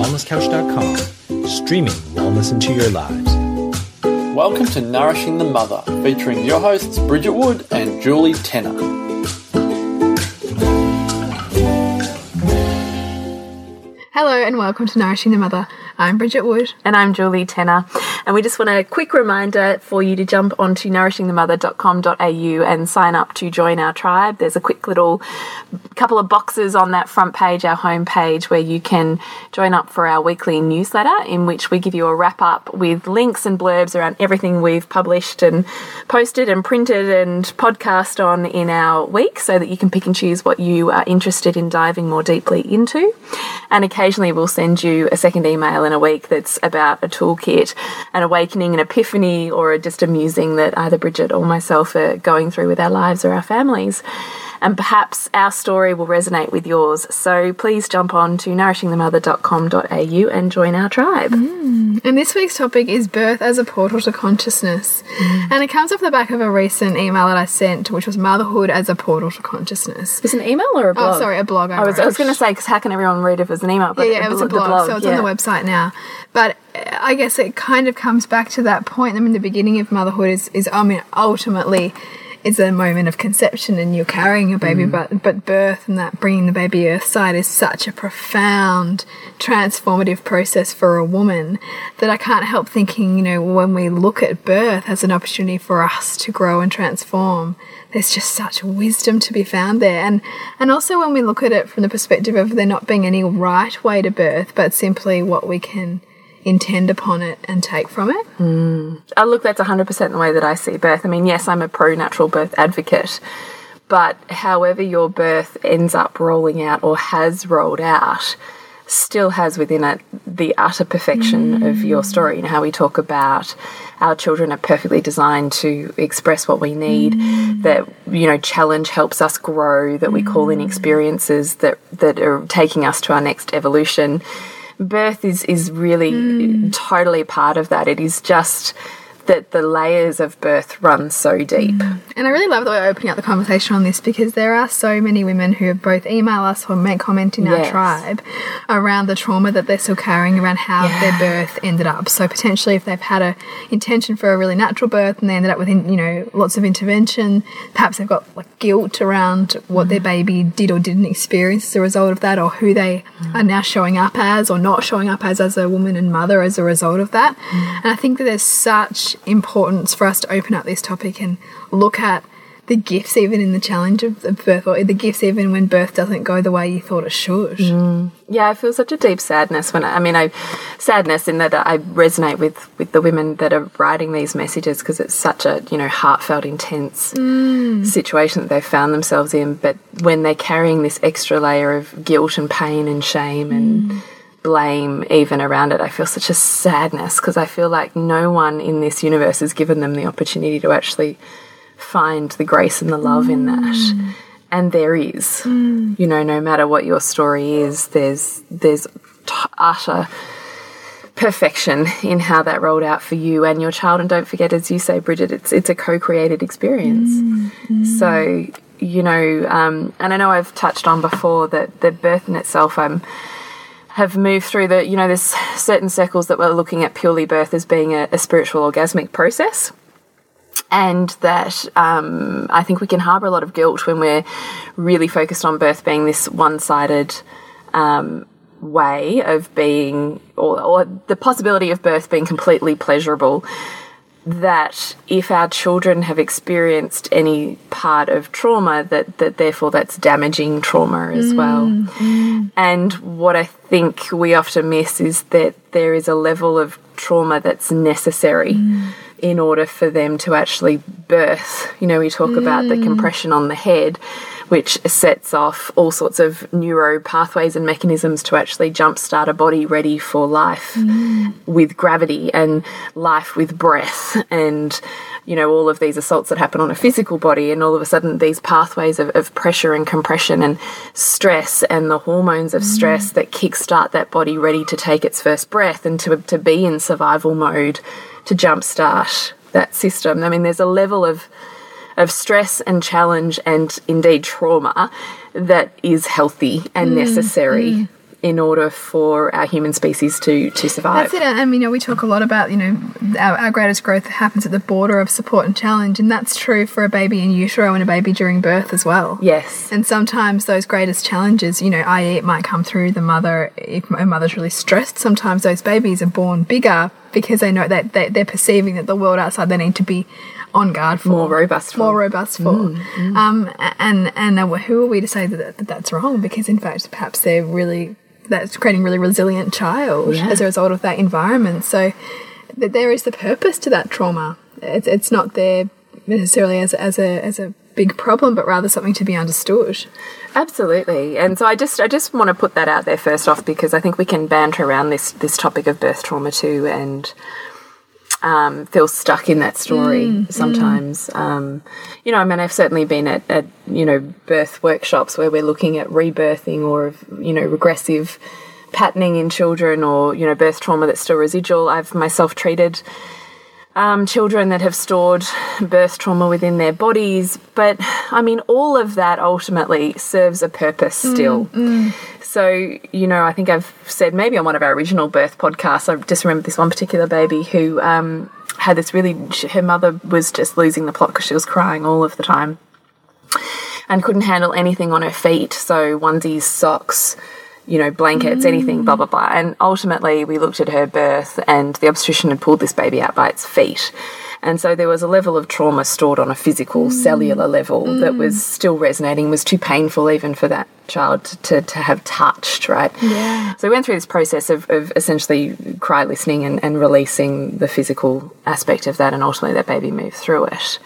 thewellnesscouch.com, streaming wellness into your lives. Welcome to Nourishing the Mother, featuring your hosts Bridget Wood and Julie Tenner. Hello and welcome to Nourishing the Mother. I'm Bridget Wood. And I'm Julie Tenner. And we just want a quick reminder for you to jump onto nourishingthemother.com.au and sign up to join our tribe. There's a quick little couple of boxes on that front page, our home page, where you can join up for our weekly newsletter in which we give you a wrap up with links and blurbs around everything we've published and posted and printed and podcast on in our week so that you can pick and choose what you are interested in diving more deeply into. And occasionally we'll send you a second email in a week that's about a toolkit, an awakening, an epiphany, or just amusing that either Bridget or myself are going through with our lives or our families and perhaps our story will resonate with yours. So please jump on to nourishingthemother.com.au and join our tribe. Mm. And this week's topic is birth as a portal to consciousness. Mm. And it comes off the back of a recent email that I sent, which was motherhood as a portal to consciousness. Was an email or a blog? Oh, sorry, a blog. I, I was, was going to say, because how can everyone read if it was an email? But yeah, yeah, it was a blog, blog so it's yeah. on the website now. But uh, I guess it kind of comes back to that point. I mean, the beginning of motherhood is, is I mean, ultimately it's a moment of conception and you're carrying a baby, mm. but but birth and that bringing the baby earth side is such a profound transformative process for a woman that I can't help thinking, you know, when we look at birth as an opportunity for us to grow and transform, there's just such wisdom to be found there. And and also when we look at it from the perspective of there not being any right way to birth, but simply what we can intend upon it and take from it. Mm. Oh, look, that's 100% the way that I see birth. I mean, yes, I'm a pro natural birth advocate, but however your birth ends up rolling out or has rolled out, still has within it the utter perfection mm. of your story. You know, how we talk about our children are perfectly designed to express what we need, mm. that, you know, challenge helps us grow, that we call in mm. experiences that, that are taking us to our next evolution birth is is really mm. totally part of that. It is just that the layers of birth run so deep. Mm. And I really love that we're opening up the conversation on this because there are so many women who both email us or make comment in yes. our tribe around the trauma that they're still carrying around how yeah. their birth ended up. So potentially if they've had a intention for a really natural birth and they ended up with you know lots of intervention, perhaps they've got like guilt around what mm. their baby did or didn't experience as a result of that or who they mm. are now showing up as or not showing up as as a woman and mother as a result of that. Mm. And I think that there's such importance for us to open up this topic and look at the gifts even in the challenge of, birth or the gifts even when birth doesn't go the way you thought it should mm. yeah i feel such a deep sadness when I, I, mean i sadness in that i resonate with with the women that are writing these messages because it's such a you know heartfelt intense mm. situation that they've found themselves in but when they're carrying this extra layer of guilt and pain and shame and mm blame even around it. I feel such a sadness because I feel like no one in this universe has given them the opportunity to actually find the grace and the love mm. in that. Mm. And there is, mm. you know, no matter what your story is, there's there's utter perfection in how that rolled out for you and your child. And don't forget, as you say, Bridget, it's it's a co-created experience. Mm. mm. So you know, um, and I know I've touched on before that the birth in itself, I'm. Um, have moved through the, you know, there's certain circles that we're looking at purely birth as being a, a spiritual orgasmic process. And that um, I think we can harbour a lot of guilt when we're really focused on birth being this one sided um, way of being, or, or the possibility of birth being completely pleasurable that if our children have experienced any part of trauma that that therefore that's damaging trauma as mm, well mm. and what i think we often miss is that there is a level of trauma that's necessary mm. in order for them to actually birth you know we talk about the mm. compression on the head which sets off all sorts of neuro pathways and mechanisms to actually jumpstart a body ready for life mm. with gravity and life with breath and you know all of these assaults that happen on a physical body and all of a sudden these pathways of, of pressure and compression and stress and the hormones of mm. stress that kickstart that body ready to take its first breath and to, to be in survival mode to jumpstart that system i mean there's a level of of stress and challenge and indeed trauma that is healthy and mm, necessary. Mm. in order for our human species to to survive. That's it. And you know, we talk a lot about you know our, our, greatest growth happens at the border of support and challenge, and that's true for a baby in utero and a baby during birth as well. Yes. And sometimes those greatest challenges, you know, i.e., it might come through the mother if a mother's really stressed. Sometimes those babies are born bigger because they know that they, they're perceiving that the world outside they need to be on guard for more robust, for. more robust for. Mm, mm. Um, and and who are we to say that, that that's wrong? Because in fact, perhaps they're really that's creating really resilient child yeah. as a result of that environment. So that there is the purpose to that trauma. It's it's not there necessarily as as a as a big problem, but rather something to be understood. Absolutely, and so I just I just want to put that out there first off because I think we can banter around this this topic of birth trauma too, and um, feel stuck in that story mm, mm. sometimes. Mm. Um, you know, I mean, I've certainly been at, at, you know, birth workshops where we're looking at rebirthing or, you know, regressive patterning in children or, you know, birth trauma that's still residual. I've myself treated um, children that have stored birth trauma within their bodies. But I mean, all of that ultimately serves a purpose mm, still. Mm, mm. So, you know, I think I've said maybe on one of our original birth podcasts, I just remember this one particular baby who um, had this really, her mother was just losing the plot because she was crying all of the time and couldn't handle anything on her feet. So, onesies, socks, you know, blankets, mm. anything, blah, blah, blah. And ultimately, we looked at her birth, and the obstetrician had pulled this baby out by its feet. And so there was a level of trauma stored on a physical, mm. cellular level mm. that was still resonating, was too painful even for that child to, to have touched, right? Yeah. So we went through this process of, of essentially cry listening and, and releasing the physical aspect of that, and ultimately that baby moved through it.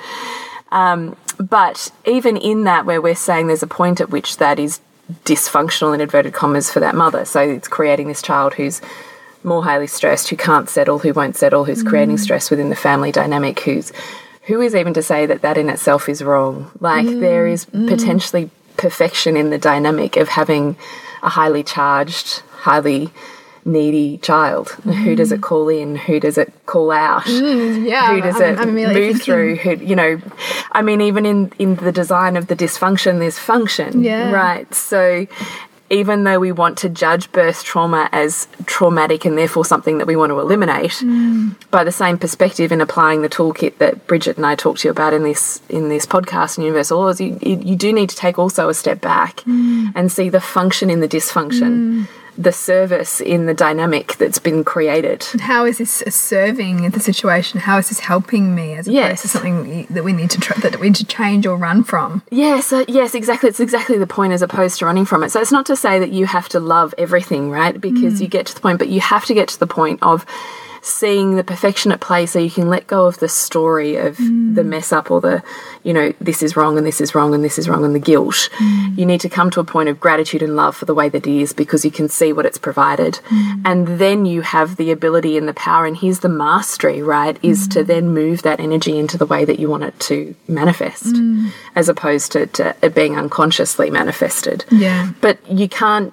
Um, but even in that, where we're saying there's a point at which that is dysfunctional in inverted commas for that mother. So it's creating this child who's more highly stressed, who can't settle, who won't settle, who's mm. creating stress within the family dynamic, who's who is even to say that that in itself is wrong? Like mm. there is mm. potentially perfection in the dynamic of having a highly charged, highly needy child. Mm. Who does it call in? Who does it call out? Mm, yeah. Who does I'm, it I'm move thinking. through? Who, you know, I mean, even in in the design of the dysfunction, there's function. Yeah. Right. So. Even though we want to judge birth trauma as traumatic and therefore something that we want to eliminate, mm. by the same perspective in applying the toolkit that Bridget and I talked to you about in this in this podcast in Universal Laws, you, you, you do need to take also a step back mm. and see the function in the dysfunction mm the service in the dynamic that's been created. How is this serving the situation? How is this helping me as opposed yes. to something that we need to that we need to change or run from? Yes, uh, yes, exactly. It's exactly the point as opposed to running from it. So it's not to say that you have to love everything, right? Because mm. you get to the point, but you have to get to the point of seeing the perfection at play so you can let go of the story of mm. the mess up or the, you know, this is wrong and this is wrong and this is wrong and the guilt. Mm. You need to come to a point of gratitude and love for the way that it is because you can see what it's provided. Mm. And then you have the ability and the power, and here's the mastery, right? Is to then move that energy into the way that you want it to manifest as opposed to, to it being unconsciously manifested. Yeah. But you can't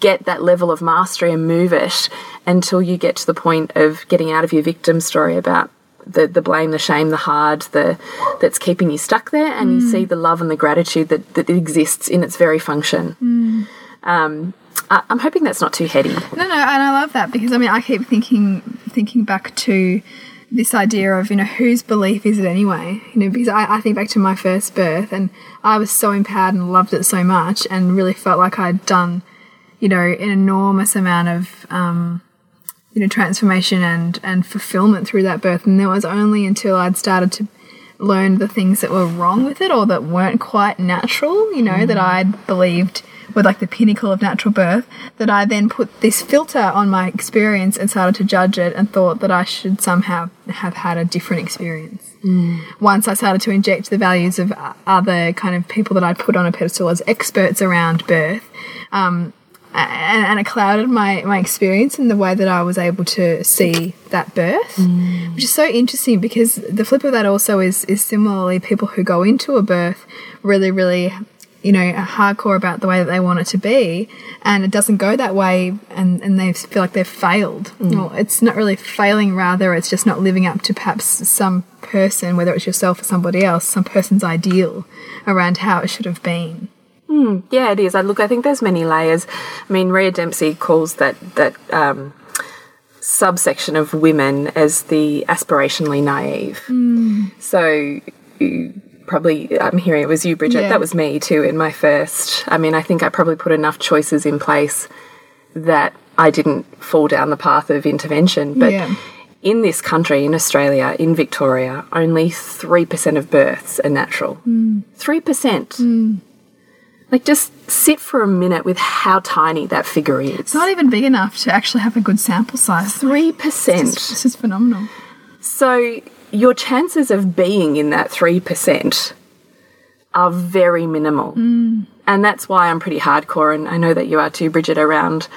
get that level of mastery and move it until you get to the point of getting out of your victim story about the the blame, the shame, the hard, the that's keeping you stuck there, and mm. you see the love and the gratitude that that exists in its very function. Mm. Um, I, am hoping that's not too heady. No, no, and I love that because I mean I keep thinking thinking back to this idea of you know whose belief is it anyway you know because I, I think back to my first birth and I was so empowered and loved it so much and really felt like I'd done you know, an enormous amount of, um, you know, transformation and, and fulfillment through that birth. And it was only until I'd started to learn the things that were wrong with it or that weren't quite natural, you know, mm. that I'd believed were like the pinnacle of natural birth, that I then put this filter on my experience and started to judge it and thought that I should somehow have had a different experience. Mm. Once I started to inject the values of other kind of people that I'd put on a pedestal as experts around birth, um, and, and, it clouded my, my experience and the way that I was able to see that birth, mm. which is so interesting because the flip of that also is is similarly people who go into a birth really, really, you know, hardcore about the way that they want it to be, and it doesn't go that way, and, and they feel like they've failed. Mm. Well, it's not really failing, rather, it's just not living up to perhaps some person, whether it's yourself or somebody else, some person's ideal around how it should have been. Hmm, yeah, it is. I look. I think there's many layers. I mean, Rhea Dempsey calls that that um, subsection of women as the aspirationally naive. Hmm. So you probably, I'm hearing it was you, Bridget. Yeah. That was me too in my first. I mean, I think I probably put enough choices in place that I didn't fall down the path of intervention. But Yeah. in this country, in Australia, in Victoria, only 3% of births are natural. Hmm. 3%. Like, just sit for a minute with how tiny that figure is. It's not even big enough to actually have a good sample size. 3%. This is phenomenal. So, your chances of being in that 3% are very minimal. Mm. And that's why I'm pretty hardcore, and I know that you are too, Bridget, around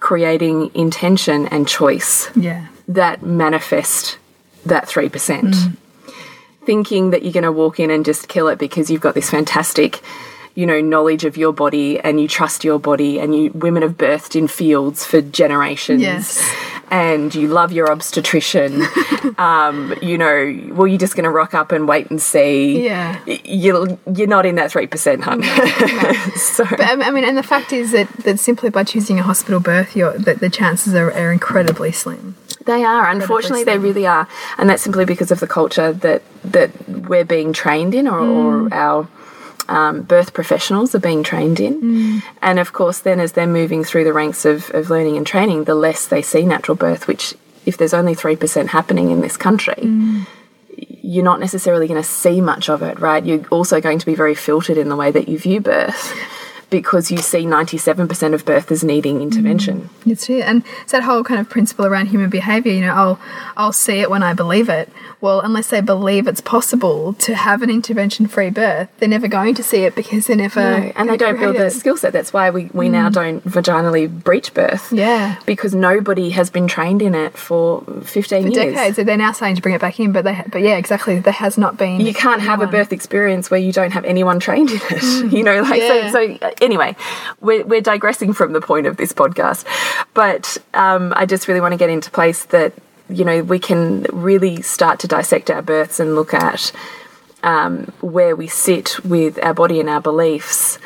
creating intention and choice Yeah. that manifest that 3%. Mm. Thinking that you're going to walk in and just kill it because you've got this fantastic, you know, knowledge of your body and you trust your body and you women have birthed in fields for generations. Yes. And you love your obstetrician. um, you know, well, you're just going to rock up and wait and see. Yeah. You're, you're not in that 3%, hun. so, But um, I mean, and the fact is that, that simply by choosing a hospital birth, your the, the chances are, are incredibly slim. They are, unfortunately, they really are, and that's simply because of the culture that that we're being trained in, or, or our um, birth professionals are being trained in. And of course, then as they're moving through the ranks of, of learning and training, the less they see natural birth. Which, if there's only three percent happening in this country, you're not necessarily going to see much of it, right? You're also going to be very filtered in the way that you view birth. Because you see 97% of birth as needing intervention. Mm, it's true. and it's that whole kind of principle around human behavior. You know, I'll I'll see it when I believe it. Well, unless they believe it's possible to have an intervention-free birth, they're never going to see it because they're never. No, and they don't build the skill set. That's why we, we now mm. don't vaginally breech birth. Yeah. Because nobody has been trained in it for 15 For years. decades, they're now saying to bring it back in, but they, but yeah, exactly, there has not been. You can't have a birth experience where you don't have anyone trained in it. Mm. you know, like, Yeah. so, so uh, anyway, we're, we're digressing from the point of this podcast. But um, I just really want to get into place that, you know, we can really start to dissect our births and look at um, where we sit with our body and our beliefs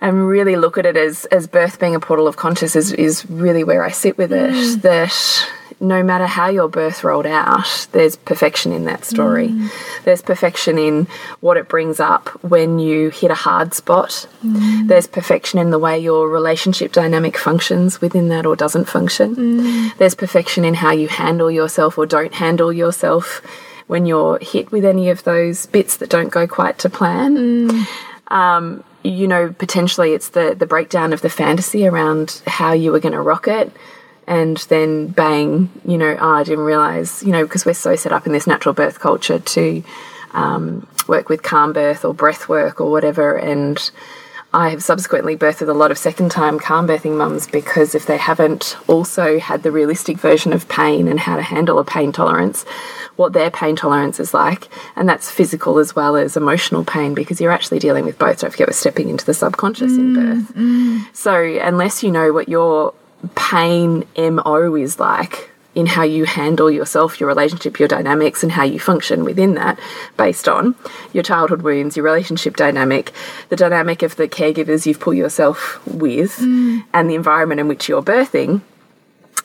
and really look at it as as birth being a portal of conscious is, is really where I sit with it. That no matter how your birth rolled out, there's perfection in that story. Mm. There's perfection in what it brings up when you hit a hard spot. Mm. There's perfection in the way your relationship dynamic functions within that or doesn't function. Mm. There's perfection in how you handle yourself or don't handle yourself when you're hit with any of those bits that don't go quite to plan um, you know, potentially it's the the breakdown of the fantasy around how you were going to rock it, and then bang, you know, oh, I didn't realize, you know, because we're so set up in this natural birth culture to um, work with calm birth or breath work or whatever, and I have subsequently birthed a lot of second time calm birthing mums because if they haven't also had the realistic version of pain and how to handle a pain tolerance, what their pain tolerance is like, and that's physical as well as emotional pain because you're actually dealing with both. Don't forget, we're stepping into the subconscious in birth. So, unless you know what your pain MO is like, in how you handle yourself, your relationship, your dynamics, and how you function within that, based on your childhood wounds, your relationship dynamic, the dynamic of the caregivers you've put yourself with, mm. and the environment in which you're birthing,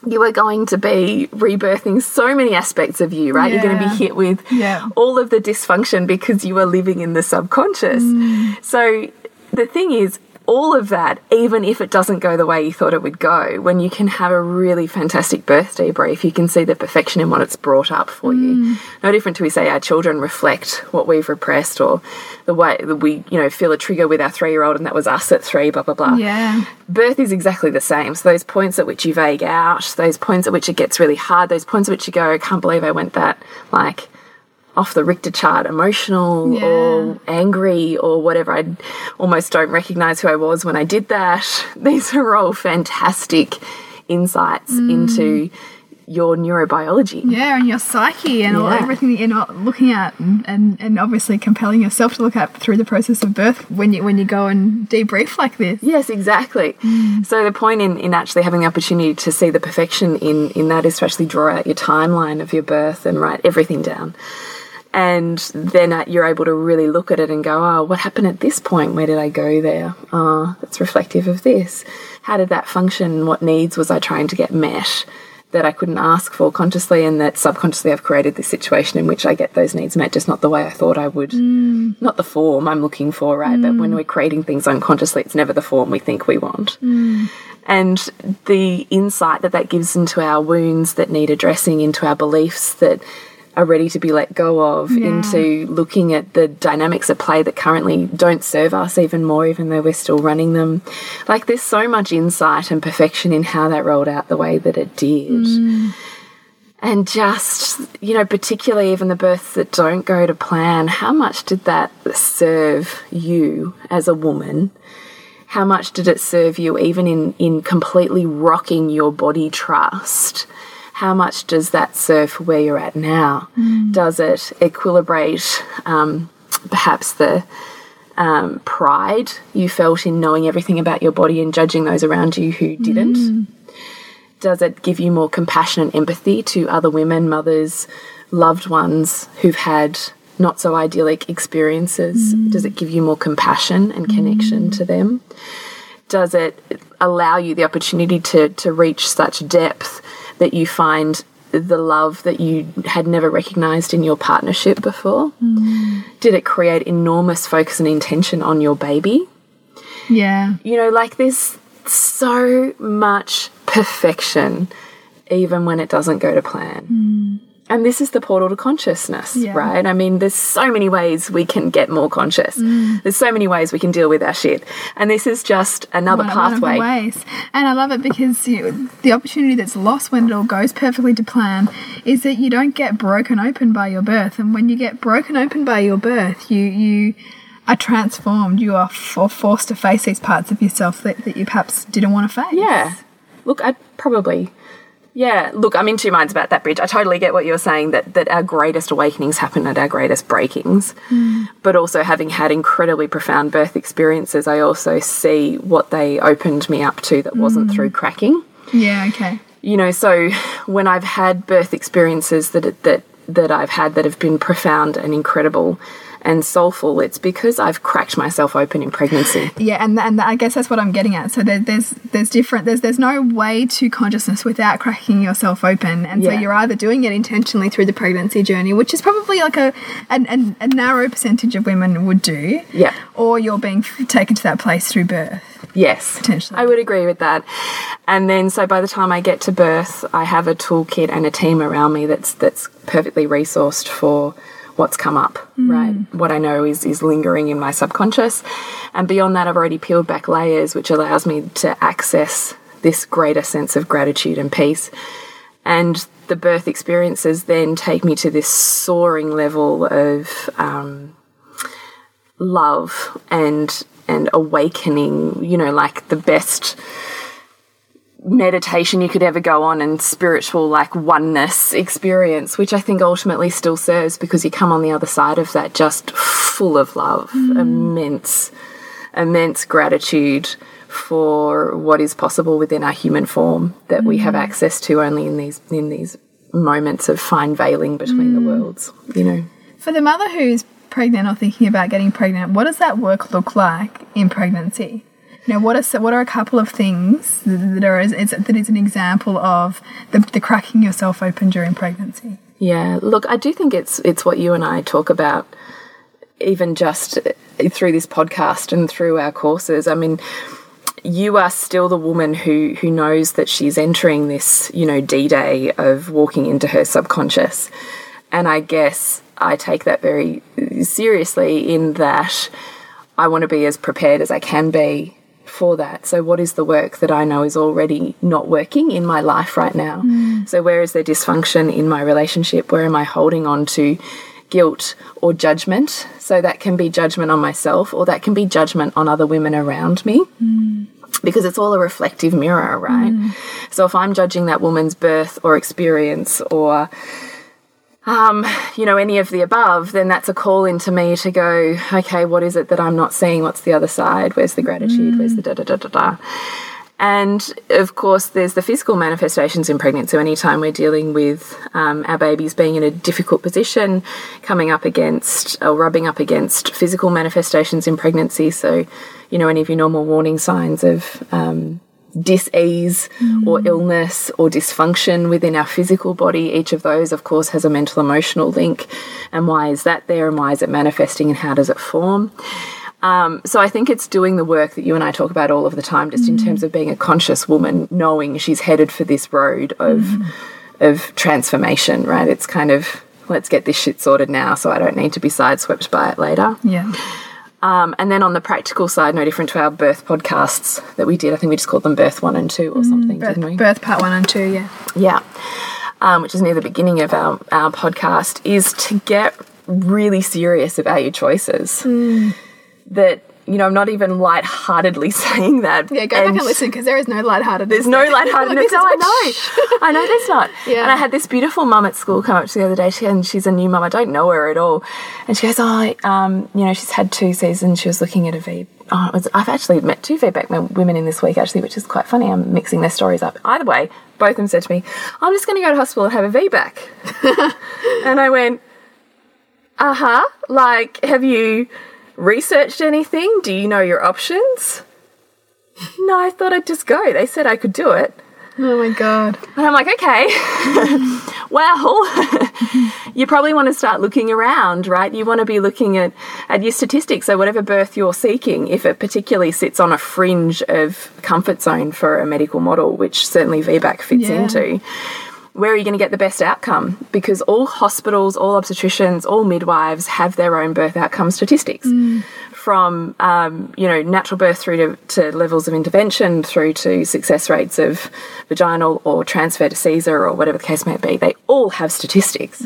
you are going to be rebirthing so many aspects of you, right? You're going to be hit with Yeah. all of the dysfunction because you are living in the subconscious. Mm. So the thing is, all of that, even if it doesn't go the way you thought it would go, when you can have a really fantastic birthday brief, you can see the perfection in what it's brought up for you. Mm. No different to we say our children reflect what we've repressed or the way that we, you know, feel a trigger with our three year old and that was us at three, blah, blah, blah Yeah. birth is exactly the same. So those points at which you vague out, those points at which it gets really hard, those points at which you go, I can't believe I went that like off the Richter chart, emotional Yeah. or angry or whatever. I almost don't recognize who I was when I did that. These are all fantastic insights mm. into your neurobiology. Yeah, and your psyche and all everything that you're not looking at, and, and, and obviously compelling yourself to look at through the process of birth when you when you go and debrief like this. Yes, exactly. Mm. So the point in, in actually having the opportunity to see the perfection in, in that is to actually draw out your timeline of your birth and write everything down. And then you're able to really look at it and go, oh, what happened at this point? Where did I go there? Oh, that's reflective of this. How did that function? What needs was I trying to get met? that I couldn't ask for consciously, and that subconsciously I've created this situation in which I get those needs met, just not the way I thought I would. Mm. Not the form I'm looking for, right? Mm. But when we're creating things unconsciously, it's never the form we think we want. Mm. And the insight that that gives into our wounds that need addressing, into our beliefs that are ready to be let go of yeah. into looking at the dynamics at play that currently don't serve us even more, even though we're still running them. Like there's so much insight and perfection in how that rolled out the way that it did. Mm. And just, you know, particularly even the births that don't go to plan, how much did that serve you as a woman? How much did it serve you even in, in completely rocking your body trust? How much does that serve for where you're at now? Mm. Does it equilibrate um, perhaps the um, pride you felt in knowing everything about your body and judging those around you who didn't? Mm. Does it give you more compassion and empathy to other women, mothers, loved ones who've had not so idyllic experiences? Mm. Does it give you more compassion and connection to them? Does it allow you the opportunity to, to reach such depth that you find the love that you had never recognized in your partnership before? Mm. Did it create enormous focus and intention on your baby? Yeah. You know, like there's so much perfection even when it doesn't go to plan. Mm. And this is the portal to consciousness, Yeah. right? I mean, there's so many ways we can get more conscious. Mm. There's so many ways we can deal with our shit. And this is just another one- one pathway. ways. And I love it because you, the opportunity that's lost when it all goes perfectly to plan is that you don't get broken open by your birth. And when you get broken open by your birth, you you are transformed. You are for, forced to face these parts of yourself that, that you perhaps didn't want to face. Yeah. Look, I probably. Yeah, look, I'm in two minds about that bridge. I totally get what you're saying that that our greatest awakenings happen at our greatest breakings. Hmm. But also having had incredibly profound birth experiences, I also see what they opened me up to that wasn't hmm. through cracking. Yeah. Okay. You know, so when I've had birth experiences that that that I've had that have been profound and incredible and soulful, it's because I've cracked myself open in pregnancy. Yeah, and and I guess that's what I'm getting at. So there, there's there's different there's there's no way to consciousness without cracking yourself open, and so you're either doing it intentionally through the pregnancy journey, which is probably like a a, a, a narrow percentage of women would do, Yeah. or you're being taken to that place through birth. Yes, Potentially. I would agree with that. And then, so by the time I get to birth, I have a toolkit and a team around me that's that's perfectly resourced for what's come up. Right, what I know is is lingering in my subconscious, and beyond that, I've already peeled back layers, which allows me to access this greater sense of gratitude and peace. And the birth experiences then take me to this soaring level of um, love and and awakening you know like the best meditation you could ever go on and spiritual like oneness experience which i think ultimately still serves because you come on the other side of that just full of love mm. immense immense gratitude for what is possible within our human form that we have mm. access to only in these in these moments of fine veiling between the mm. worlds you know. For the mother who's pregnant or thinking about getting pregnant, what does that work look like in pregnancy? Know, what are what are a couple of things that are that is an example of the, the cracking yourself open during pregnancy? Yeah, look, I do think it's it's what you and I talk about, even just eh, through this podcast and through our courses. I mean, you are still the woman who who knows that she's entering this, you know, D day of walking into her subconscious, and I guess I take that very eh, seriously in that I want to be as prepared as I can be for that. So, what is the work that I know is already not working in my life right now? Mm. So, where is there dysfunction in my relationship? Where am I holding on to guilt or judgment? So, that can be judgment on myself or that can be judgment on other women around me. Mm. Because it's all a reflective mirror, right? Mm. So, if I'm judging that woman's birth or experience or um, you know, any of the above, then that's a call into me to go, okay, what is it that I'm not seeing? What's the other side? Where's the gratitude? Where's the da da da da da? And of course, there's the physical manifestations in pregnancy. So, anytime we're dealing with um, our babies being in a difficult position, coming up against or rubbing up against physical manifestations in pregnancy. So, you know, any of your normal warning signs of um, dis-ease or mm. illness or dysfunction within our physical body each of those of course has a mental emotional link and why is that there and why is it manifesting and how does it form um, so I think it's doing the work that you and I talk about all of the time, just in mm. terms of being a conscious woman, knowing she's headed for this road of mm. of transformation. Right? It's kind of let's get this shit sorted now, so I don't need to be sideswept by it later. Yeah. Um, and then on the practical side, no different to our birth podcasts that we did. I think we just called them Birth One and Two or something, Birth, didn't we? birth part one and two, yeah. Yeah. Um, which is near the beginning of our, our podcast, is to get really serious about your choices. That, you know, I'm not even lightheartedly saying that. Yeah, go back and listen because there is no lightheartedness. There's no lightheartedness. no, I know. I know there's not. Yeah. And I had this beautiful mum at school come up to me the other day, she, and she's a new mum. I don't know her at all. And she goes, Oh, um, you know, she's had two seasons. She was looking at a V. Oh, was, I've actually met two VBAC women in this week, actually, which is quite funny. I'm mixing their stories up. Either way, both of them said to me, I'm just going to go to hospital and have a VBAC. and I went, Uh huh. Like, have you researched anything? Do you know your options? No, I thought I'd just go. They said I could do it. Oh my god. And I'm like, okay, well, you probably want to start looking around, right? You want to be looking at, at your statistics. So, whatever birth you're seeking, if it particularly sits on a fringe of comfort zone for a medical model, which certainly VBAC fits Yeah. into, where are you going to get the best outcome? Because all hospitals, all obstetricians, all midwives have their own birth outcome statistics. From um, you know natural birth through to, to levels of intervention, through to success rates of vaginal or transfer to Caesar or whatever the case may be, they all have statistics.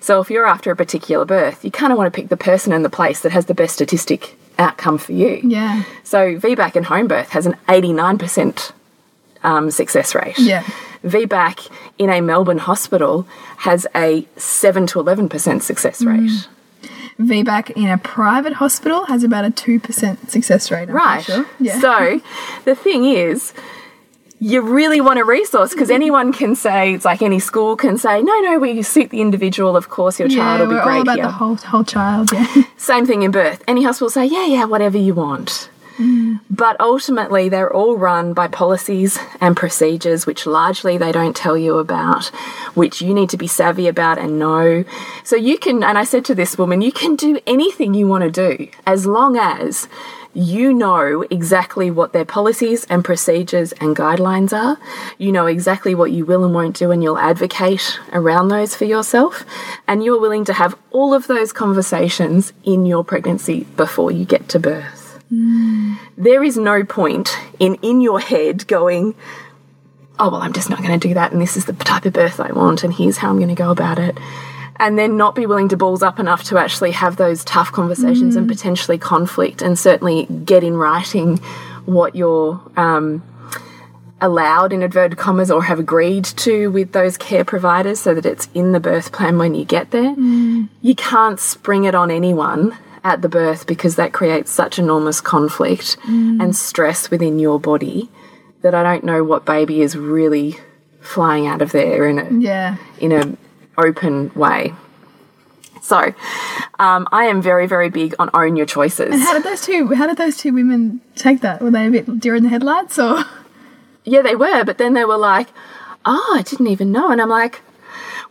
So if you're after a particular birth, you kind of want to pick the person and the place that has the best statistic outcome for you. Yeah. So VBAC and home birth has an 89% um, success rate. Yeah. VBAC in a Melbourne hospital has a 7 to 11% success mm. rate. VBAC in a private hospital has about a 2% success rate. I'm Right. Sure. Yeah. So the thing is, you really want a resource because mm-hmm. anyone can say, it's like any school can say, no, no, we suit the individual. Of course, your yeah, child will be we're great all about here. the whole whole child. Yeah. Same thing in birth. Any hospital will say, yeah, yeah, whatever you want. But ultimately, they're all run by policies and procedures which largely they don't tell you about, which you need to be savvy about and know. So you can, and I said to this woman, you can do anything you want to do as long as you know exactly what their policies and procedures and guidelines are. You know exactly what you will and won't do, and you'll advocate around those for yourself. And you're willing to have all of those conversations in your pregnancy before you get to birth. There is no point in in your head going, oh, well, I'm just not going to do that, and this is the type of birth I want, and here's how I'm going to go about it. And then not be willing to balls up enough to actually have those tough conversations and potentially conflict, and certainly get in writing what you're um, allowed in inverted commas or have agreed to with those care providers so that it's in the birth plan when you get there. You can't spring it on anyone at the birth because that creates such enormous conflict and stress within your body that I don't know what baby is really flying out of there in a yeah. in a open way. So, um, I am very, very big on own your choices. And How did those two? How did those two women take that? Were they a bit deer in the headlights, or Yeah, they were, but then they were like, oh, I didn't even know. And I'm like,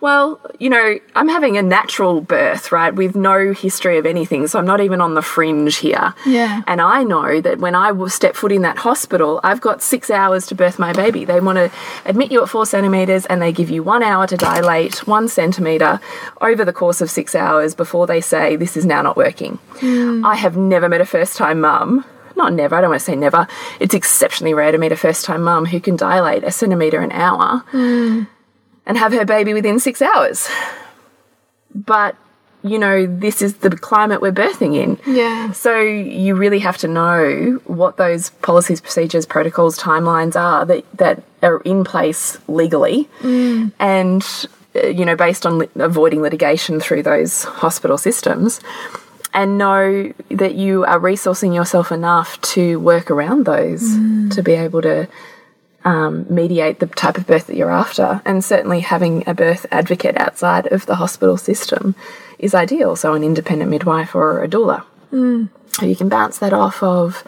well, you know, I'm having a natural birth, right, with no history of anything. So I'm not even on the fringe here. Yeah. And I know that when I will step foot in that hospital, I've got six hours to birth my baby. They want to admit you at four centimetres and they give you one hour to dilate one centimetre over the course of six hours before they say, this is now not working. Hmm. I have never met a first time mum not never, I don't want to say never. It's exceptionally rare to meet a first time mum who can dilate a centimetre an hour hmm. And have her baby within six hours. But, you know, this is the climate we're birthing in. yeah, So you really have to know what those policies, procedures, protocols, timelines are that, that are in place legally and, uh, you know, based on li avoiding litigation through those hospital systems and know that you are resourcing yourself enough to work around those to be able to um, mediate the type of birth that you're after. And certainly having a birth advocate outside of the hospital system is ideal. So, an independent midwife or a doula. Mm. You can bounce that off of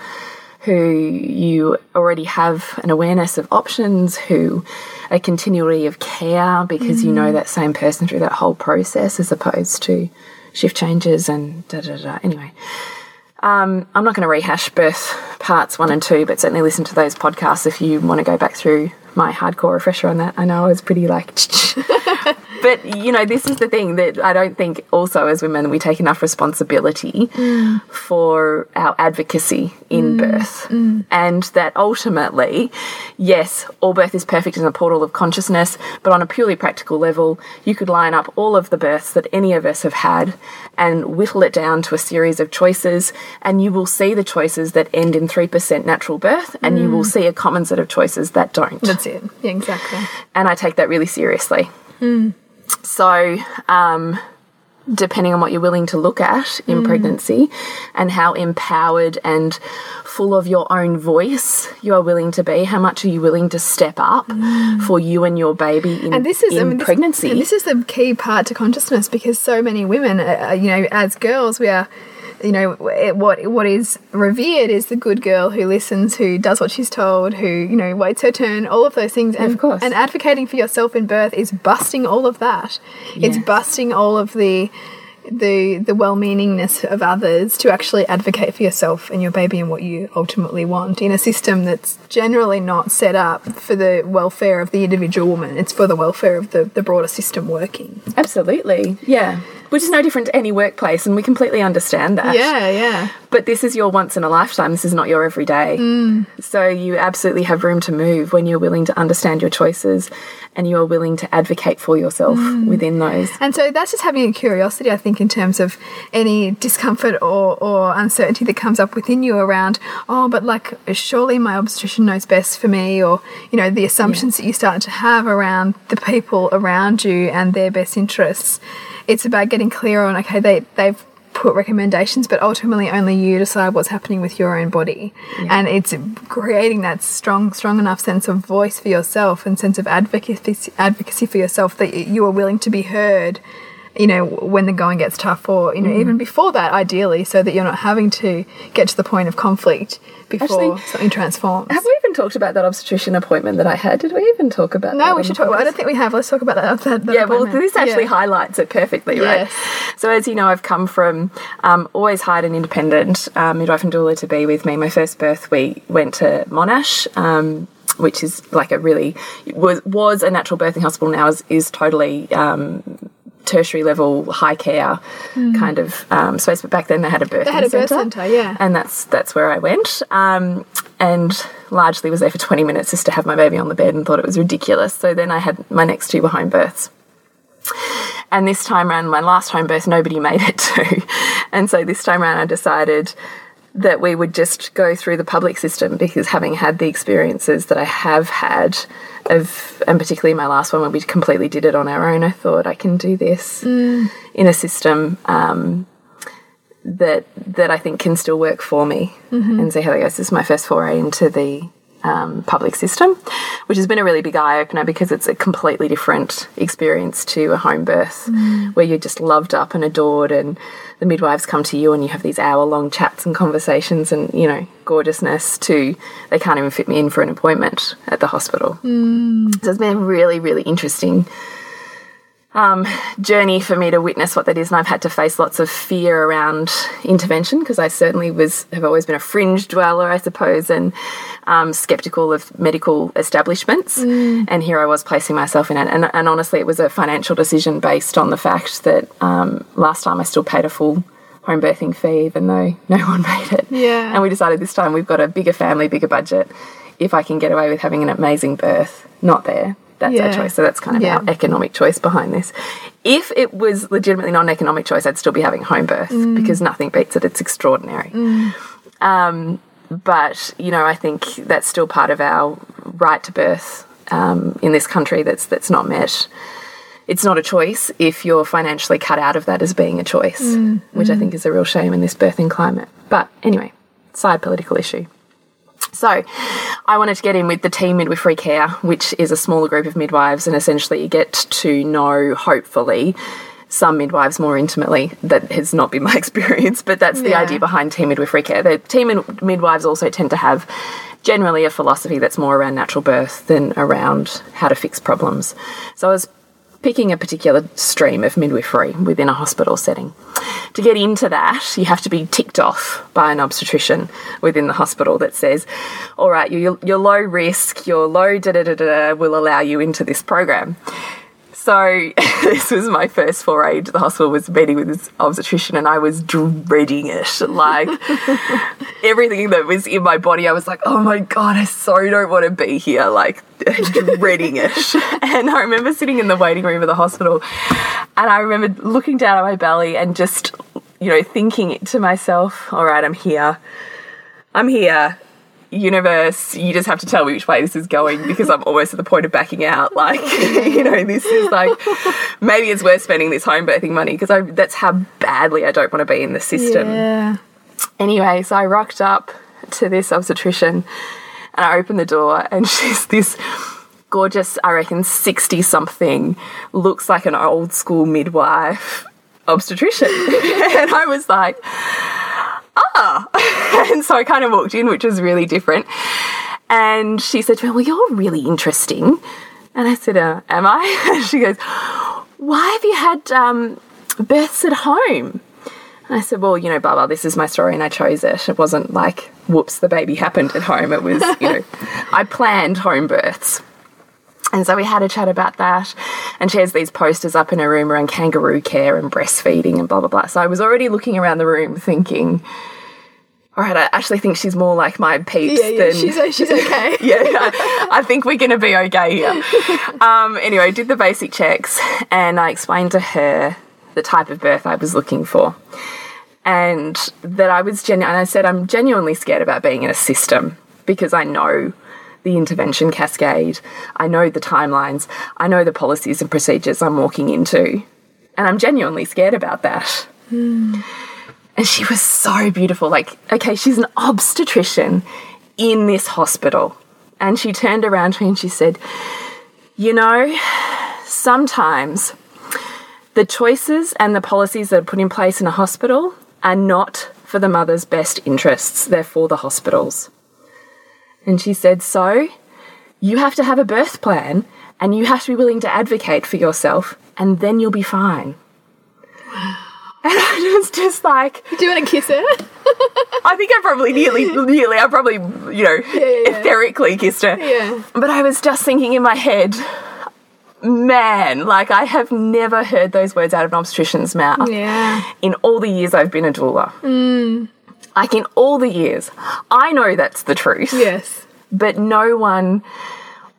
who you already have an awareness of options, who a continuity of care because mm. you know that same person through that whole process as opposed to shift changes and da da da. Anyway, um, I'm not going to rehash birth parts one and two, but certainly listen to those podcasts if you want to go back through my hardcore refresher on that. I know I was pretty like but you know, this is the thing that I don't think also as women we take enough responsibility mm. for our advocacy in mm. birth. Mm. And that ultimately, yes, all birth is perfect in a portal of consciousness, but on a purely practical level, you could line up all of the births that any of us have had and whittle it down to a series of choices, and you will see the choices that end in 3% natural birth, and you will mm. see a common set of choices that don't. That's it. Yeah, exactly. And I take that really seriously. Mm. So, um, depending on what you're willing to look at in mm. pregnancy and how empowered and full of your own voice you are willing to be, how much are you willing to step up mm. for you and your baby in, and this is, in I mean, pregnancy? This, this is the key part to consciousness because so many women, uh, you know, as girls, we are you know what what is revered is the good girl who listens, who does what she's told, who you know waits her turn, all of those things. And, of course. and advocating for yourself in birth is busting all of that. It's busting all of the the the well-meaningness of others to actually advocate for yourself and your baby and what you ultimately want in a system that's generally not set up for the welfare of the individual woman it's for the welfare of the, the broader system working absolutely yeah which is no different to any workplace, and we completely understand that. Yeah, yeah. But this is your once in a lifetime. This is not your everyday. Mm. So you absolutely have room to move when you're willing to understand your choices and you are willing to advocate for yourself mm. within those. And so that's just having a curiosity, I think, in terms of any discomfort or, or uncertainty that comes up within you around, oh, but like, surely my obstetrician knows best for me, or, you know, the assumptions yeah. that you start to have around the people around you and their best interests it's about getting clear on okay they they've put recommendations, but ultimately only you decide what's happening with your own body. Yeah. And it's creating that strong, strong enough sense of voice for yourself and sense of advocacy, advocacy for yourself that you are willing to be heard. You know, when the going gets tough, or you know, mm. even before that, ideally, so that you're not having to get to the point of conflict before Actually, something transforms. Have we even talked about that obstetrician appointment that I had? Did we even talk about that? no, we should talk about I don't think we have. Let's talk about that. that, that yeah, well, this actually yeah. highlights it perfectly, yes. right? So, as you know, I've come from um, always hired an independent um, midwife and doula to be with me. My first birth, we went to Monash. Um, which is like a really was was a natural birthing hospital now is, is totally um, tertiary level high care mm. kind of um, space. But back then they had a birth. They had a birth centre, yeah. And that's that's where I went. Um, and largely was there for 20 minutes just to have my baby on the bed and thought it was ridiculous. So then I had my next two were home births. And this time around, my last home birth, nobody made it to. And so this time around, I decided that we would just go through the public system because having had the experiences that I have had of and particularly my last one when we completely did it on our own, I thought I can do this mm. in a system um, that that I think can still work for me mm -hmm. and see how that goes. This is my first foray into the um, public system, which has been a really big eye opener because it's a completely different experience to a home birth mm. where you're just loved up and adored, and the midwives come to you and you have these hour long chats and conversations and, you know, gorgeousness to they can't even fit me in for an appointment at the hospital. Mm. So it's been really, really interesting um, journey for me to witness what that is, and I've had to face lots of fear around intervention because I certainly was have always been a fringe dweller, I suppose, and um, skeptical of medical establishments. Mm. And here I was placing myself in it, and, and, honestly, it was a financial decision based on the fact that um, last time I still paid a full home birthing fee, even though no one made it. Yeah, and we decided this time we've got a bigger family, bigger budget. If I can get away with having an amazing birth, not there, that's yeah. our choice. So that's kind of yeah. our economic choice behind this. If it was legitimately not an economic choice, I'd still be having home birth mm. because nothing beats it. It's extraordinary. Mm. Um, but you know, I think that's still part of our right to birth um, in this country. That's that's not met. It's not a choice if you're financially cut out of that as being a choice, mm. which I mm. think is a real shame in this birthing climate. But anyway, side political issue. So, I wanted to get in with the team midwifery care, which is a smaller group of midwives, and essentially you get to know, hopefully, some midwives more intimately. That has not been my experience, but that's the Yeah. idea behind team midwifery care. The team mid- midwives also tend to have generally a philosophy that's more around natural birth than around how to fix problems. So, I was picking a particular stream of midwifery within a hospital setting. To get into that, you have to be ticked off by an obstetrician within the hospital that says, all right, you're, you're low risk, you're low da da da da, will allow you into this program. So this was my first foray into the hospital was meeting with this obstetrician and I was dreading it. Like everything that was in my body, I was like, oh my God, I so don't want to be here. Like dreading it. And I remember sitting in the waiting room of the hospital and I remember looking down at my belly and just, you know, thinking to myself, all right, I'm here. I'm here universe, you just have to tell me which way this is going because I'm almost at the point of backing out. Like, you know, this is like maybe it's worth spending this home birthing money because I that's how badly I don't want to be in the system. Yeah. Anyway, so I rocked up to this obstetrician and I opened the door and she's this gorgeous, I reckon 60 something, looks like an old school midwife obstetrician. and I was like, ah. and so I kind of walked in, which was really different. And she said to me, Well, you're really interesting. And I said, uh, Am I? And she goes, Why have you had um, births at home? And I said, Well, you know, Baba, this is my story and I chose it. It wasn't like, whoops, the baby happened at home. It was, you know, I planned home births. And so we had a chat about that. And she has these posters up in her room around kangaroo care and breastfeeding and blah, blah, blah. So I was already looking around the room thinking, all right, I actually think she's more like my peeps Yeah, yeah, than. she's, she's okay. yeah, I, I think we're going to be okay here. Um, anyway, did the basic checks and I explained to her the type of birth I was looking for. And that I was genuine. And I said, I'm genuinely scared about being in a system because I know the intervention cascade, I know the timelines, I know the policies and procedures I'm walking into. And I'm genuinely scared about that. Hmm. And she was so beautiful. Like, okay, she's an obstetrician in this hospital. And she turned around to me and she said, You know, sometimes the choices and the policies that are put in place in a hospital are not for the mother's best interests, they're for the hospitals. And she said, So you have to have a birth plan and you have to be willing to advocate for yourself, and then you'll be fine. And I was just like, Do you want to kiss her? I think I probably nearly, nearly, I probably, you know, yeah. etherically kissed her. Yeah. But I was just thinking in my head, man, like I have never heard those words out of an obstetrician's mouth Yeah. in all the years I've been a doula. Mm. Like in all the years, I know that's the truth. Yes. But no one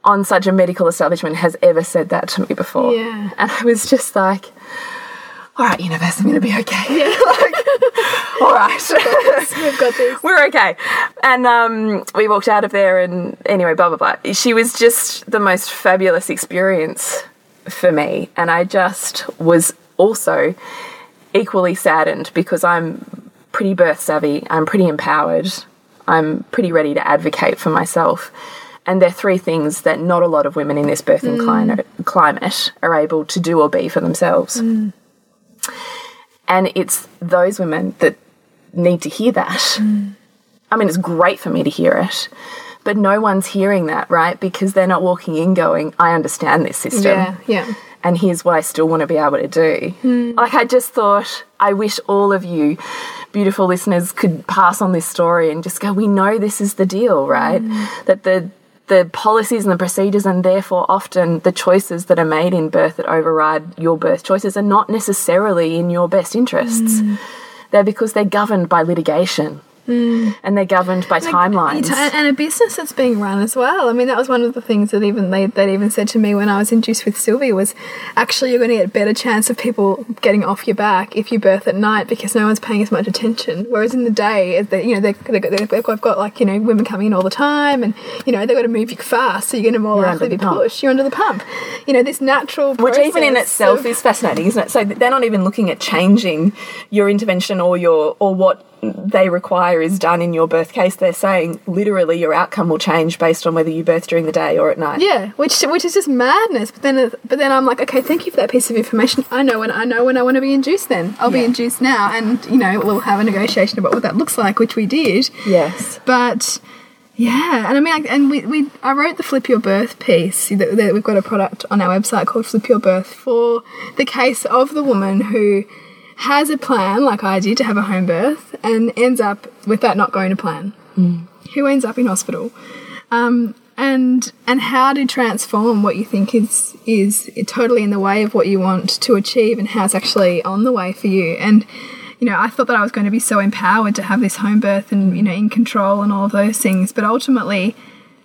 on such a medical establishment has ever said that to me before. Yeah. And I was just like, all right, universe, I'm going to be okay. Yeah. like, all right. We've got this. We're okay. And um, we walked out of there, and anyway, blah, blah, blah. She was just the most fabulous experience for me. And I just was also equally saddened because I'm pretty birth savvy, I'm pretty empowered, I'm pretty ready to advocate for myself. And they're three things that not a lot of women in this birthing mm. climate, climate are able to do or be for themselves. Mm. And it's those women that need to hear that. Mm. I mean, it's great for me to hear it, but no one's hearing that, right? Because they're not walking in going, I understand this system. Yeah. Yeah. And here's what I still want to be able to do. Hmm. Like, I just thought, I wish all of you beautiful listeners could pass on this story and just go, we know this is the deal, right? Mm. That the the policies and the procedures and therefore often the choices that are made in birth that override your birth choices are not necessarily in your best interests. Mm. They're because they're governed by litigation. Mm. And they're governed by timelines. And a business that's being run as well. I mean, that was one of the things that even they that even said to me when I was induced with Sylvie was actually you're going to get a better chance of people getting off your back if you birth at night because no one's paying as much attention. Whereas in the day, they, you know, they, they, they've got, got like you know women coming in all the time, and you know they've got to move you fast, so you're going to more You're likely be pump. pushed. You're under the pump. You know, this natural Which even in itself of- is fascinating, isn't it? So they're not even looking at changing your intervention or your or what they require is done in your birth case, they're saying literally your outcome will change based on whether you birth during the day or at night. Yeah, which which is just madness. But then but then I'm like, okay, thank you for that piece of information. I know when I know when I want to be induced. Then I'll be induced now, and you know we'll have a negotiation about what that looks like, which we did. Yes. But yeah, and I mean, like, and we, we I wrote the Flip Your Birth piece. That, that we've got a product on our website called Flip Your Birth for the case of the woman who has a plan, like I did, to have a home birth, and ends up with that not going to plan. Who ends up in hospital, um, and and how to transform what you think is is totally in the way of what you want to achieve, and how it's actually on the way for you, and you know, I thought that I was going to be so empowered to have this home birth and, you know, in control and all of those things. But ultimately,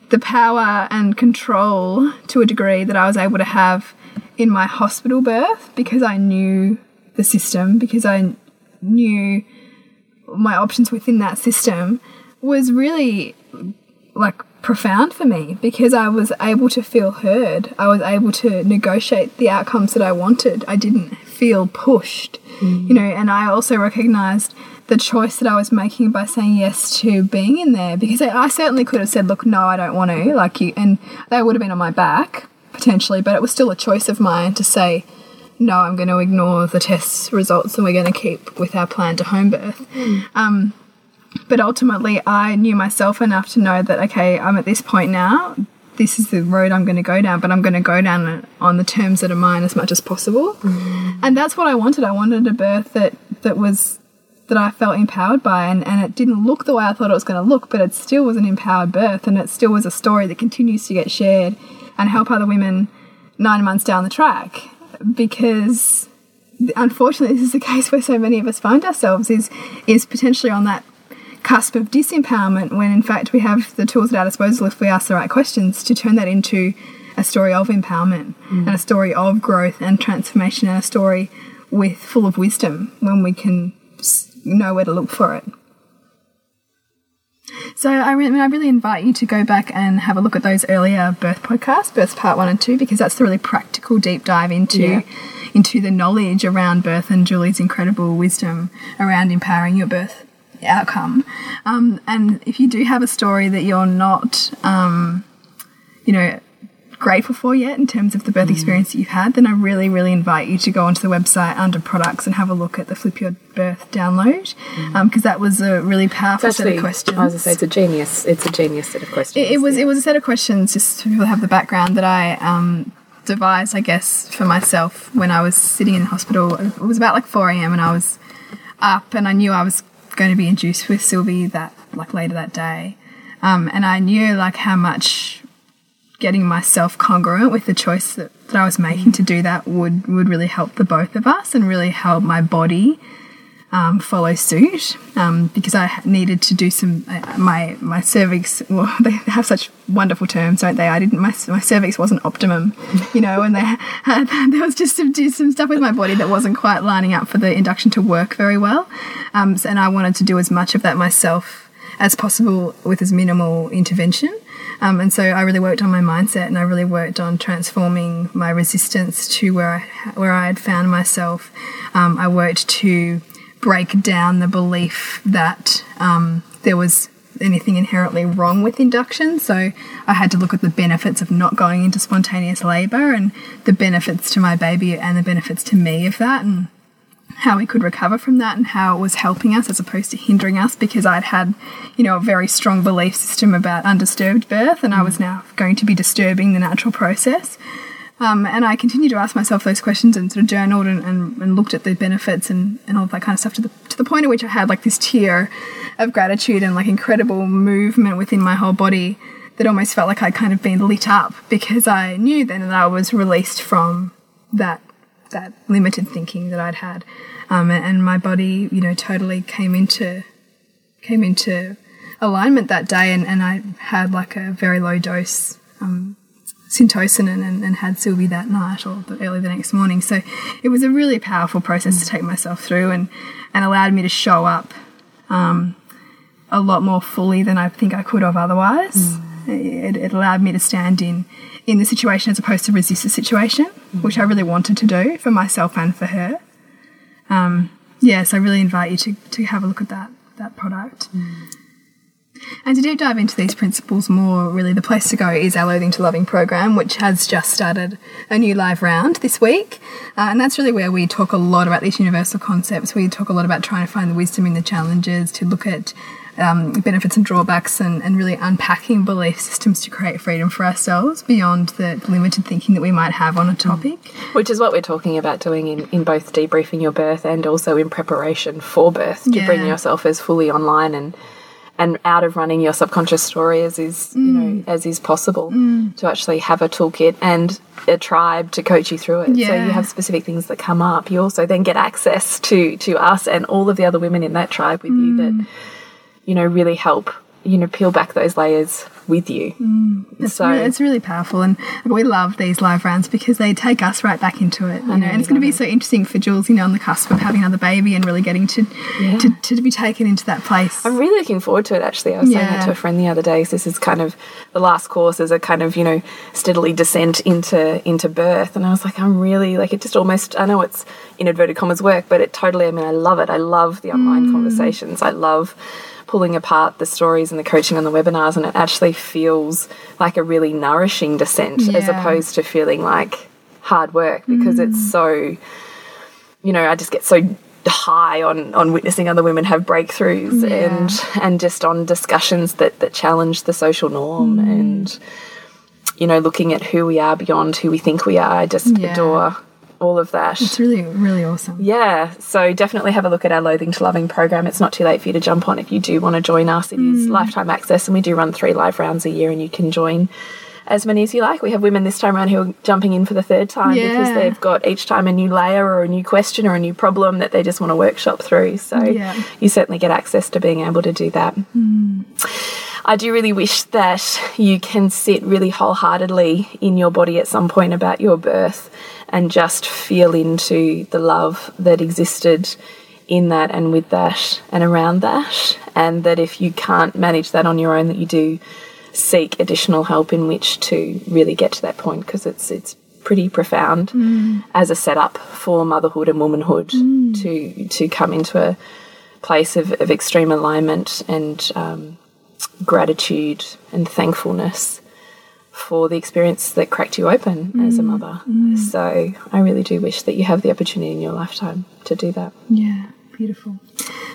the power and control to a degree that I was able to have in my hospital birth because I knew the system, because I knew my options within that system was really like profound for me because I was able to feel heard. I was able to negotiate the outcomes that I wanted. I didn't feel pushed, mm. you know, and I also recognized the choice that I was making by saying yes to being in there because I, I certainly could have said, look, no, I don't want to, like you, and they would have been on my back potentially, but it was still a choice of mine to say, no, I'm going to ignore the test results and we're going to keep with our plan to home birth. Um, but ultimately, I knew myself enough to know that, okay, I'm at this point now. This is the road I'm going to go down, but I'm going to go down on the terms that are mine as much as possible. And that's what I wanted. I wanted a birth that, that was that I felt empowered by, and, and it didn't look the way I thought it was going to look, but it still was an empowered birth, and it still was a story that continues to get shared and help other women nine months down the track. Because unfortunately, this is the case where so many of us find ourselves is is potentially on that cusp of disempowerment when in fact we have the tools at our disposal if we ask the right questions to turn that into a story of empowerment mm. and a story of growth and transformation and a story with full of wisdom when we can know where to look for it. So I really, I really invite you to go back and have a look at those earlier birth podcasts, births part one and two, because that's the really practical deep dive into Yeah. into the knowledge around birth and Julie's incredible wisdom around empowering your birth outcome. Um, and if you do have a story that you're not, um, you know, grateful for yet in terms of the birth experience that you've had, then I really, really invite you to go onto the website under products and have a look at the Flip Your Birth download because that was a really powerful set of questions. I was going to say it's a genius. It's a genius set of questions. It, it was it was a set of questions just so people have the background that I um, devised, I guess, for myself when I was sitting in the hospital. It was about like four a.m. and I was up, and I knew I was going to be induced with Sylvie that like later that day, um, and I knew like how much getting myself congruent with the choice that, that I was making to do that would would really help the both of us and really help my body um, follow suit um, because I needed to do some uh, my my cervix. Well, they have such wonderful terms, don't they? I didn't. My, my cervix wasn't optimum, you know, and they had, there was just some some stuff with my body that wasn't quite lining up for the induction to work very well, um, and I wanted to do as much of that myself as possible with as minimal intervention. Um, and so I really worked on my mindset, and I really worked on transforming my resistance to where I where I had found myself. Um, I worked to break down the belief that um, there was anything inherently wrong with induction. So I had to look at the benefits of not going into spontaneous labour and the benefits to my baby and the benefits to me of that, and how we could recover from that and how it was helping us as opposed to hindering us because I'd had, you know, a very strong belief system about undisturbed birth and I was now going to be disturbing the natural process. Um, and I continued to ask myself those questions and sort of journaled and, and, and looked at the benefits and, and all that kind of stuff to the, to the point at which I had like this tear of gratitude and like incredible movement within my whole body that almost felt like I'd kind of been lit up because I knew then that I was released from that that limited thinking that I'd had, um, and, my body, you know, totally came into came into alignment that day, and, and I had like a very low dose um, and, and, had Sylvie that night or the, early the next morning. So it was a really powerful process to take myself through, and and allowed me to show up um, a lot more fully than I think I could have otherwise. It, it allowed me to stand in in the situation as opposed to resist the situation, which I really wanted to do for myself and for her. Um, yes, I really invite you to, to have a look at that that product. And to deep dive into these principles more, really the place to go is our Loathing to Loving program, which has just started a new live round this week. Uh, and that's really where we talk a lot about these universal concepts. We talk a lot about trying to find the wisdom in the challenges, to look at um, benefits and drawbacks, and, and really unpacking belief systems to create freedom for ourselves beyond the limited thinking that we might have on a topic. Which is what we're talking about doing in, in both debriefing your birth and also in preparation for birth to Yeah. bring yourself as fully online and and out of running your subconscious story as is you know Mm. as is possible to actually have a toolkit and a tribe to coach you through it so you have specific things that come up you also then get access to to us and all of the other women in that tribe with you Mm. that you know really help you know peel back those layers with you mm. It's, so really, it's really powerful, and we love these live rounds because they take us right back into it. You know, and it's going to be so interesting for Jules, you know, on the cusp of having another baby and really getting to to, to be taken into that place. I'm really looking forward to it actually. I was saying that to a friend the other day. 'cause This is kind of the last course as a kind of, you know, steadily descent into into birth. And I was like, I'm really like it just almost I know it's in inverted commas work, but it totally I mean I love it. I love the online mm. conversations. I love pulling apart the stories and the coaching on the webinars and it actually feels like a really nourishing descent as opposed to feeling like hard work because it's so you know, I just get so high on on witnessing other women have breakthroughs Yeah. and and just on discussions that that challenge the social norm Mm. and you know looking at who we are beyond who we think we are. I just Yeah. adore all of that. It's really, really awesome. Yeah, so definitely have a look at our Loathing to Loving program. It's not too late for you to jump on if you do want to join us. It is Mm. lifetime access, and we do run three live rounds a year, and you can join as many as you like. We have women this time around who are jumping in for the third time because they've got each time a new layer or a new question or a new problem that they just want to workshop through. So Yeah. you certainly get access to being able to do that. I do really wish that you can sit really wholeheartedly in your body at some point about your birth and just feel into the love that existed in that and with that and around that. And that if you can't manage that on your own, that you do seek additional help in which to really get to that point because it's it's pretty profound as a setup for motherhood and womanhood to to come into a place of, of extreme alignment and um, gratitude and thankfulness for the experience that cracked you open as a mm, mother. Mm. So I really do wish that you have the opportunity in your lifetime to do that. Yeah, beautiful.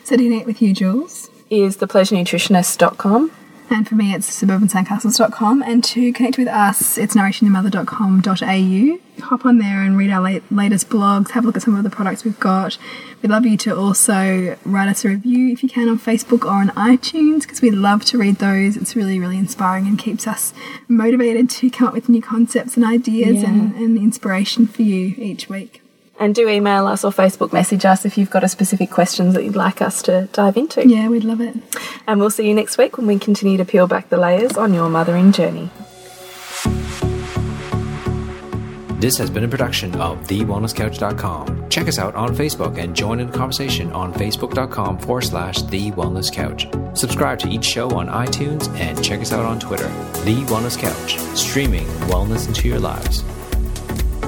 So to connect with you, Jules. Is thepleasurenutritionist.com. And for me, it's suburbansandcastles.com. And to connect with us, it's nourishingthemother.com.au. Hop on there and read our late, latest blogs, have a look at some of the products we've got. We'd love you to also write us a review if you can on Facebook or on iTunes because we love to read those. It's really, really inspiring and keeps us motivated to come up with new concepts and ideas Yeah. and, and inspiration for you each week. And do email us or Facebook message us if you've got a specific questions that you'd like us to dive into. Yeah, we'd love it. And we'll see you next week when we continue to peel back the layers on your mothering journey. This has been a production of TheWellnessCouch.com. Check us out on Facebook and join in the conversation on Facebook.com forward slash The Wellness Couch. Subscribe to each show on iTunes and check us out on Twitter. The Wellness Couch, streaming wellness into your lives.